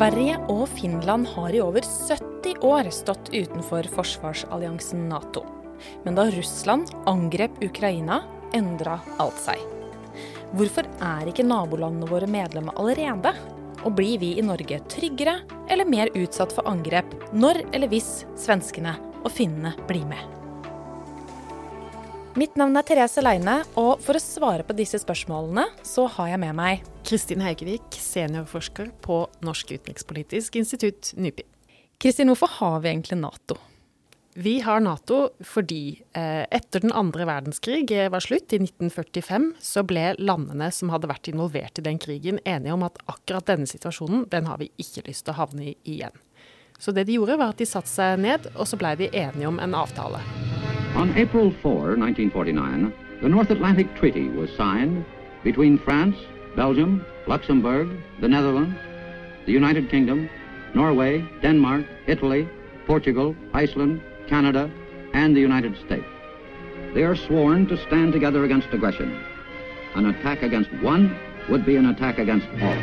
Sverige og Finland har i over 70 år stått utenfor forsvarsalliansen Nato. Men da Russland angrep Ukraina, endra alt seg. Hvorfor er ikke nabolandene våre medlemmer allerede? Og blir vi i Norge tryggere eller mer utsatt for angrep når eller hvis svenskene og finnene blir med? Mitt navn er Therese Leine, og for å svare på disse spørsmålene, så har jeg med meg Kristin Haugevik, seniorforsker på Norsk utenrikspolitisk institutt, NUPI. Kristin, hvorfor har vi egentlig Nato? Vi har Nato fordi eh, etter den andre verdenskrig var slutt, i 1945, så ble landene som hadde vært involvert i den krigen, enige om at akkurat denne situasjonen, den har vi ikke lyst til å havne i igjen. Så det de gjorde, var at de satte seg ned, og så blei de enige om en avtale. On April 4, 1949, the North Atlantic Treaty was signed between France, Belgium, Luxembourg, the Netherlands, the United Kingdom, Norway, Denmark, Italy, Portugal, Iceland, Canada, and the United States. They are sworn to stand together against aggression. An attack against one would be an attack against all.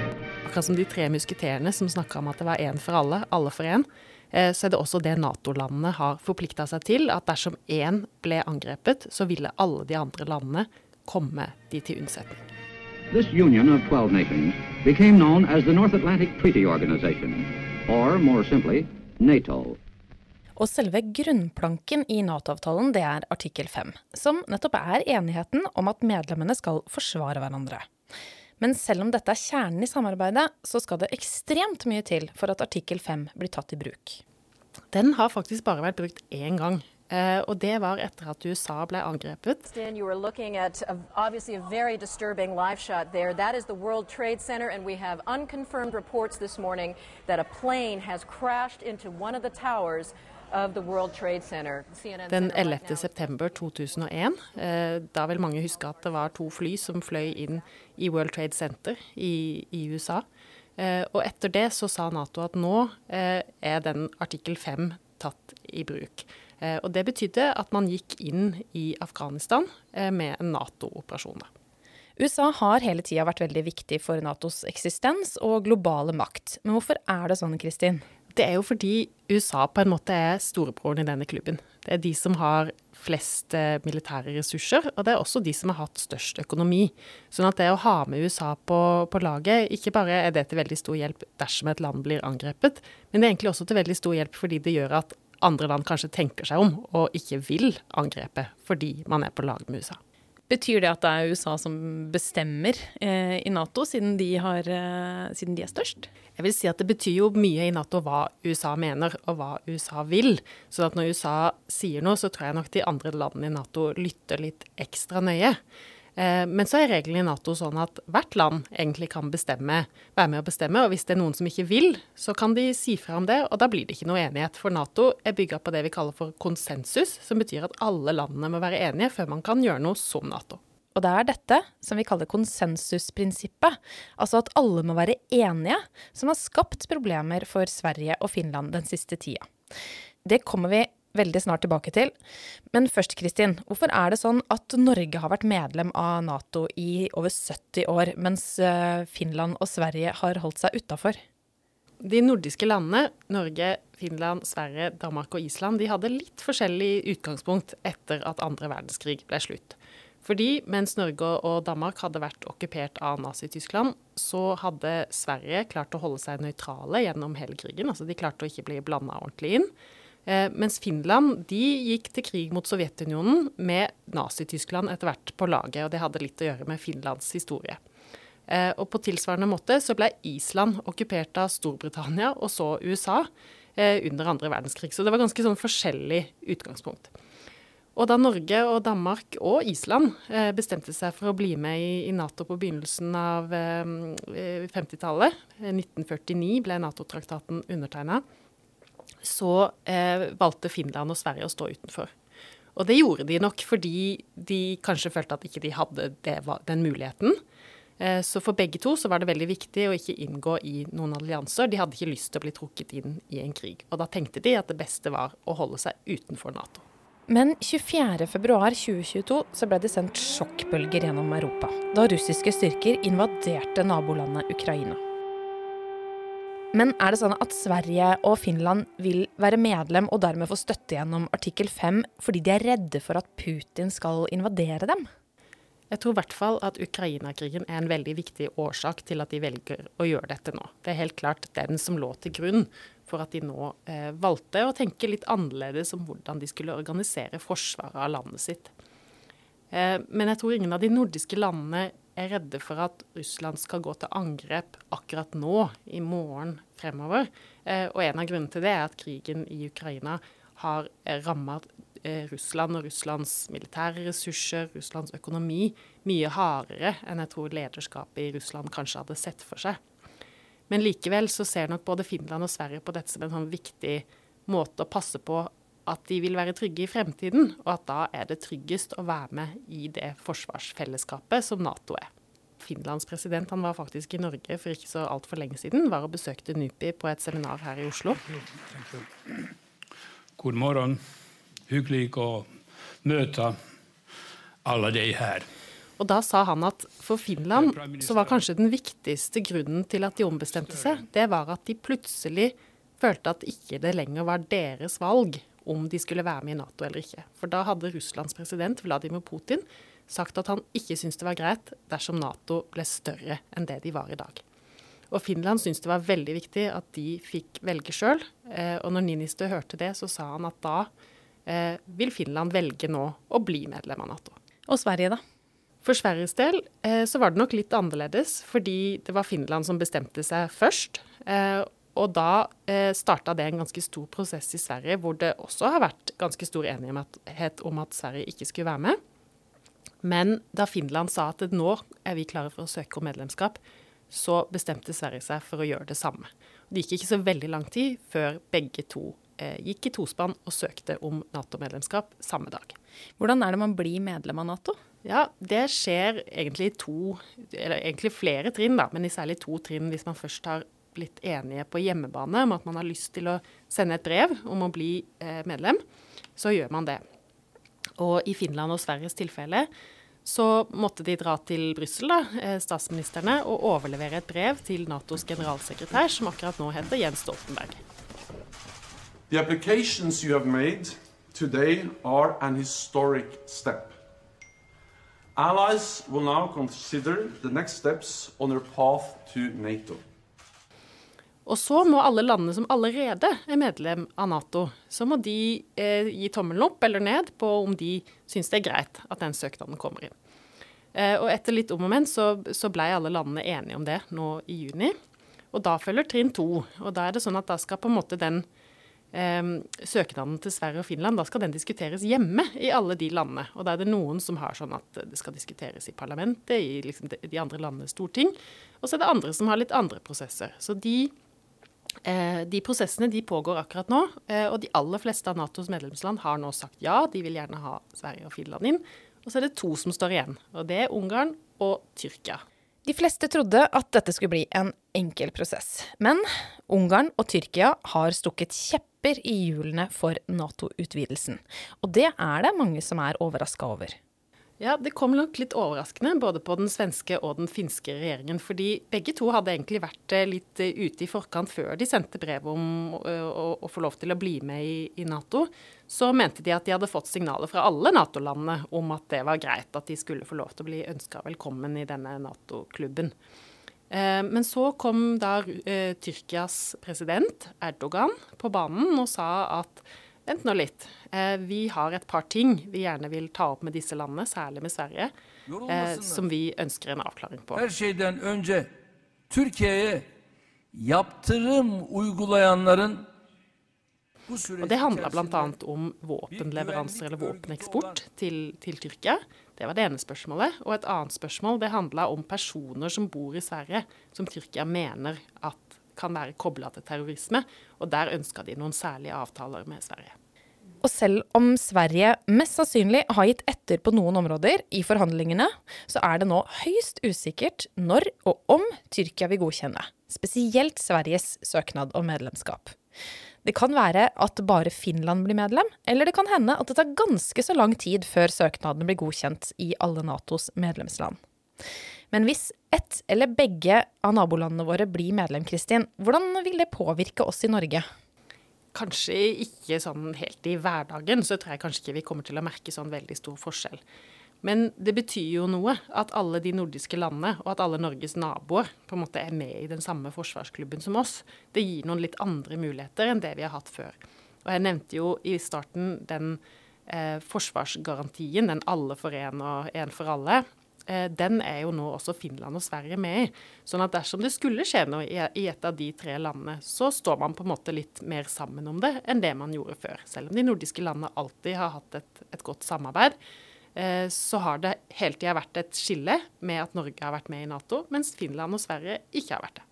Akkurat som de tre musketerene som snakka om at det var én for alle, alle for én. Eh, så er det også det Nato-landene har forplikta seg til, at dersom én ble angrepet, så ville alle de andre landene komme de til unnsetning. This union of 12 nations became known as the North Atlantic Treaty Organization, or more simply, NATO. Og selve grunnplanken i Nato-avtalen det er artikkel 5, som nettopp er enigheten om at medlemmene skal forsvare hverandre. Men selv om dette er kjernen i samarbeidet, så skal det ekstremt mye til for at artikkel 5 blir tatt i bruk. Den har faktisk bare vært brukt én gang. Uh, og det var etter at USA ble angrepet. You were looking at a, obviously a very disturbing live shot there. That is the World Trade Center, and we have unconfirmed reports this morning that a plane has crashed into one of the towers den 11. september 2001. Eh, da vil mange huske at det var to fly som fløy inn i World Trade Center i, i USA. Eh, og etter det så sa Nato at nå eh, er den artikkel 5 tatt i bruk. Og det betydde at man gikk inn i Afghanistan med en Nato-operasjon. USA har hele tida vært veldig viktig for Natos eksistens og globale makt. Men hvorfor er det sånn, Kristin? Det er jo fordi USA på en måte er storebroren i denne klubben. Det er de som har flest eh, militære ressurser, og det er også de som har hatt størst økonomi. Sånn at det å ha med USA på, på, laget, ikke bare er det til veldig stor hjelp dersom et land blir angrepet, men det er egentlig også til veldig stor hjelp fordi det gjør at andre land kanskje tenker seg om og ikke vil angrepe fordi man er på lag med USA. Betyr det at det er USA som bestemmer eh, i Nato, siden de, har, eh, siden de, er størst? Jeg vil si at Det betyr jo mye i Nato hva USA mener og hva USA vil. Så når USA sier noe, så tror jeg nok de andre landene i Nato lytter litt ekstra nøye. Eh, men så er reglene i Nato sånn at hvert land egentlig kan bestemme, være med å bestemme. Og hvis det er noen som ikke vil, så kan de si fra om det, og da blir det ikke noe enighet. For Nato er bygga på det vi kaller for konsensus, som betyr at alle landene må være enige før man kan gjøre noe som Nato. Og det er dette som vi kaller konsensusprinsippet, altså at alle må være enige, som har skapt problemer for Sverige og Finland den siste tida. Det kommer vi veldig snart tilbake til. Men først, Kristin. Hvorfor er det sånn at Norge har vært medlem av Nato i over 70 år, mens eh, Finland og Sverige har holdt seg utafor? De nordiske landene, Norge, Finland, Sverige, Danmark og Island, de hadde litt forskjellig utgangspunkt etter at andre verdenskrig ble slutt. Fordi mens Norge og Danmark hadde vært okkupert av Nazi-Tyskland, så hadde Sverige klart å holde seg nøytrale gjennom hele krigen. Altså de klarte å ikke bli blanda ordentlig inn. Eh, mens Finland de gikk til krig mot Sovjetunionen med Nazi-Tyskland etter hvert på laget. og Det hadde litt å gjøre med Finlands historie. Eh, og På tilsvarende måte så ble Island okkupert av Storbritannia og så USA eh, under andre verdenskrig. Så det var ganske sånn forskjellig utgangspunkt. Og da Norge og Danmark og Island eh, bestemte seg for å bli med i, Nato på begynnelsen av eh, 50-tallet, 1949 ble Nato-traktaten undertegna, så eh, valgte Finland og Sverige å stå utenfor. Og det gjorde de nok fordi de kanskje følte at ikke de hadde det, den muligheten. Eh, så for begge to så var det veldig viktig å ikke inngå i noen allianser. De hadde ikke lyst til å bli trukket inn i en krig. Og da tenkte de at det beste var å holde seg utenfor Nato. Men 24.2.2022 så ble det sendt sjokkbølger gjennom Europa da russiske styrker invaderte nabolandet Ukraina. Men er det sånn at Sverige og Finland vil være medlem og dermed få støtte gjennom artikkel 5 fordi de er redde for at Putin skal invadere dem? Jeg tror i hvert fall at Ukraina-krigen er en veldig viktig årsak til at de velger å gjøre dette nå. Det er helt klart den som lå til grunn for at de nå eh, valgte å tenke litt annerledes om hvordan de skulle organisere forsvaret av landet sitt. Eh, men jeg tror ingen av de nordiske landene er redde for at Russland skal gå til angrep akkurat nå, i morgen fremover. Eh, og en av grunnene til det er at krigen i Ukraina har rammet ramma eh, Russland og Russlands militære ressurser, Russlands økonomi, mye hardere enn jeg tror lederskapet i Russland kanskje hadde sett for seg. Men likevel så ser nok både Finland og Sverige på dette som en sånn viktig måte å passe på at de vil være trygge i fremtiden, og at da er det tryggest å være med i det forsvarsfellesskapet som Nato er. Finlands president han var faktisk i Norge for ikke så altfor lenge siden. Var og besøkte NUPI på et seminar her i Oslo. God morgen. Hyggelig å møte alle de her. Og da sa han at for Finland så var kanskje den viktigste grunnen til at de ombestemte seg, det var at de plutselig følte at ikke det lenger var deres valg om de skulle være med i Nato eller ikke. For da hadde Russlands president Vladimir Putin sagt at han ikke syntes det var greit dersom Nato ble større enn det de var i dag. Og Finland syntes det var veldig viktig at de fikk velge sjøl. Eh, og når Ninistø hørte det, så sa han at da eh, vil Finland velge nå å bli medlem av Nato. Og Sverige, da? For Sveriges del eh, så var det nok litt annerledes, fordi det var Finland som bestemte seg først. Og da eh, starta det en ganske stor prosess i Sverige, hvor det også har vært ganske stor enighet om at Sverige ikke skulle være med. Men da Finland sa at nå er vi klare for å søke om medlemskap, så bestemte Sverige seg for å gjøre det samme. Det gikk ikke så veldig lang tid før begge to eh, gikk i tospann og søkte om Nato-medlemskap samme dag. Hvordan er det man blir medlem av Nato? Ja, Det skjer egentlig i to, eller egentlig flere trinn, da, men i særlig to trinn hvis man først har blitt enige på hjemmebane om at man har lyst til å sende et brev om å bli eh, medlem, så gjør man det. Og i Finland og Sveriges tilfelle så måtte de dra til Brussel, eh, statsministrene, og overlevere et brev til Natos generalsekretær, som akkurat nå heter Jens Stoltenberg. The applications you have made today are an historic step. Allies will now consider the next steps on their path to NATO. Og så må alle landene som allerede er medlem av Nato, så må de eh, gi tommelen opp eller ned på om de syns det er greit at den søknaden kommer inn. Eh, og etter litt om og men så, så blei alle landene enige om det nå i juni. Og da følger trinn to. Og da er det sånn at da skal på en måte den eh, søknaden til Sverige og Finland, da skal den diskuteres hjemme i alle de landene. Og da er det noen som har sånn at det skal diskuteres i parlamentet, i liksom de, de andre landenes storting. Og så er det andre som har litt andre prosesser. Så de de prosessene de pågår akkurat nå, eh, og de aller fleste av Natos medlemsland har nå sagt ja, de vil gjerne ha Sverige og Finland inn. Og så er det to som står igjen, og det er Ungarn og Tyrkia. De fleste trodde at dette skulle bli en enkel prosess, men Ungarn og Tyrkia har stukket kjepper i hjulene for Nato-utvidelsen. Og det er det mange som er overraska over. Ja, Det kom nok litt overraskende både på den svenske og den finske regjeringen. fordi begge to hadde egentlig vært eh, litt eh, ute i forkant før de sendte brev om eh, å, å, få lov til å bli med i, i, Nato. Så mente de at de hadde fått signaler fra alle Nato-landene om at det var greit at de skulle få lov til å bli ønska velkommen i denne Nato-klubben. Men så kom da Tyrkias president Erdogan på banen og sa at Vent nå litt. Eh, vi har et par ting vi gjerne vil ta opp med disse landene, særlig med Sverige, eh, som vi ønsker en avklaring på. Her şeyden önce Türkiye'ye yaptırım uygulayanların og Det handla bl.a. om våpenleveranser eller våpeneksport til, til, Tyrkia. Det var det ene spørsmålet. Og et annet spørsmål det handla om personer som bor i Sverige, som Tyrkia mener at kan være kobla til terrorisme. Og der ønska de noen særlige avtaler med Sverige. Og selv om Sverige mest sannsynlig har gitt etter på noen områder i forhandlingene, så er det nå høyst usikkert når og om Tyrkia vil godkjenne, spesielt Sveriges søknad om medlemskap. Det kan være at bare Finland blir medlem, eller det kan hende at det tar ganske så lang tid før søknaden blir godkjent i alle Natos medlemsland. Men hvis ett eller begge av nabolandene våre blir medlem, Kristin, hvordan vil det påvirke oss i Norge? Kanskje ikke sånn helt i hverdagen, så tror jeg kanskje ikke vi kommer til å merke sånn veldig stor forskjell. Men det betyr jo noe at alle de nordiske landene og at alle Norges naboer på en måte er med i den samme forsvarsklubben som oss. Det gir noen litt andre muligheter enn det vi har hatt før. Og jeg nevnte jo i starten den eh, forsvarsgarantien, den alle for én og én for alle. Eh, den er jo nå også Finland og Sverige med i. Sånn at dersom det skulle skje noe i, et av de tre landene, så står man på en måte litt mer sammen om det enn det man gjorde før. Selv om de nordiske landene alltid har hatt et, et godt samarbeid, eh, så har det hele tida vært et skille med at Norge har vært med i Nato, mens Finland og Sverige ikke har vært det.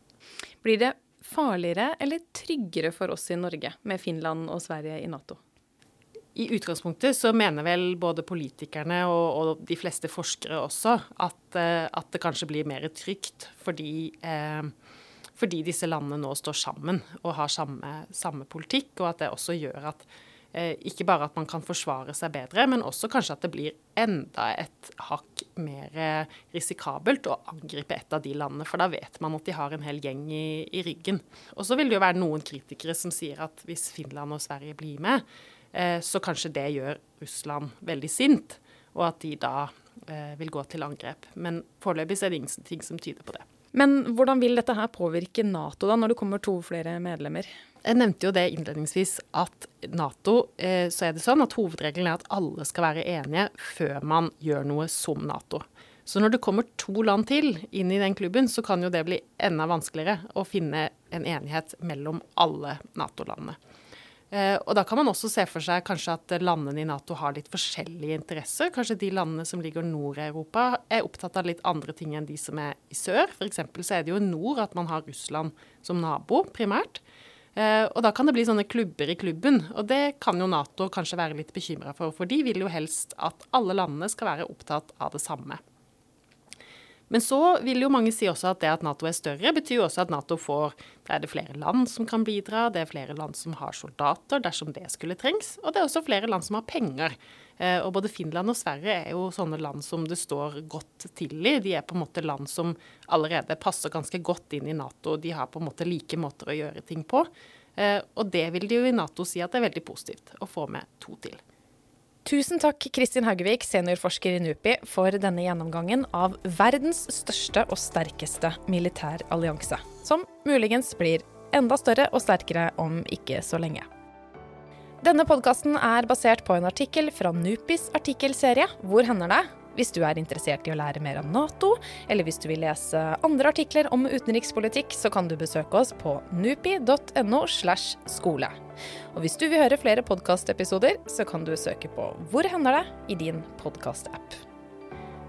Blir det farligere eller tryggere for oss i Norge med Finland og Sverige i Nato? I utgangspunktet så mener vel både politikerne og, og de fleste forskere også at, eh, at, det kanskje blir mer trygt fordi, eh, fordi, disse landene nå står sammen og har samme, samme, politikk, og at det også gjør at eh, ikke bare at man kan forsvare seg bedre, men også kanskje at det blir enda et hakk mer risikabelt å angripe et av de landene. For da vet man at de har en hel gjeng i, i ryggen. Og så vil det jo være noen kritikere som sier at hvis Finland og Sverige blir med, Eh, så kanskje det gjør Russland veldig sint, og at de da eh, vil gå til angrep. Men foreløpig er det ingenting som tyder på det. Men hvordan vil dette her påvirke Nato, da, når det kommer to flere medlemmer? Jeg nevnte jo det innledningsvis at Nato, eh, så er det sånn at hovedregelen er at alle skal være enige før man gjør noe som Nato. Så når det kommer to land til inn i den klubben, så kan jo det bli enda vanskeligere å finne en enighet mellom alle Nato-landene. Eh, og da kan man også se for seg kanskje at landene i Nato har litt forskjellige interesser. Kanskje de landene som ligger nord i Europa er opptatt av litt andre ting enn de som er i sør. F.eks. så er det jo i nord at man har Russland som nabo, primært. Eh, og da kan det bli sånne klubber i klubben. Og det kan jo Nato kanskje være litt bekymra for, for de vil jo helst at alle landene skal være opptatt av det samme. Men så vil jo mange si også at det at Nato er større, betyr jo også at Nato får Da er det flere land som kan bidra, det er flere land som har soldater dersom det skulle trengs, og det er også flere land som har penger. Eh, og både Finland og Sverige er jo sånne land som det står godt til i. De er på en måte land som allerede passer ganske godt inn i Nato. De har på en måte like måter å gjøre ting på. Eh, og det vil de jo i Nato si at det er veldig positivt å få med to til. Tusen takk, Kristin Haugevik, seniorforsker i NUPI, for denne gjennomgangen av verdens største og sterkeste militærallianse, som muligens blir enda større og sterkere om ikke så lenge. Denne podkasten er basert på en artikkel fra NUPIs artikkelserie Hvor hender det? Hvis du er interessert i å lære mer om Nato, eller hvis du vil lese andre artikler om utenrikspolitikk, så kan du besøke oss på nupi.no. slash skole. Og hvis du vil høre flere podkastepisoder, så kan du søke på Hvor hender det? i din podkastapp.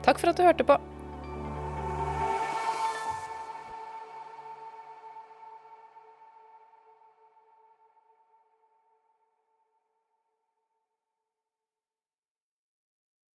Takk for at du hørte på.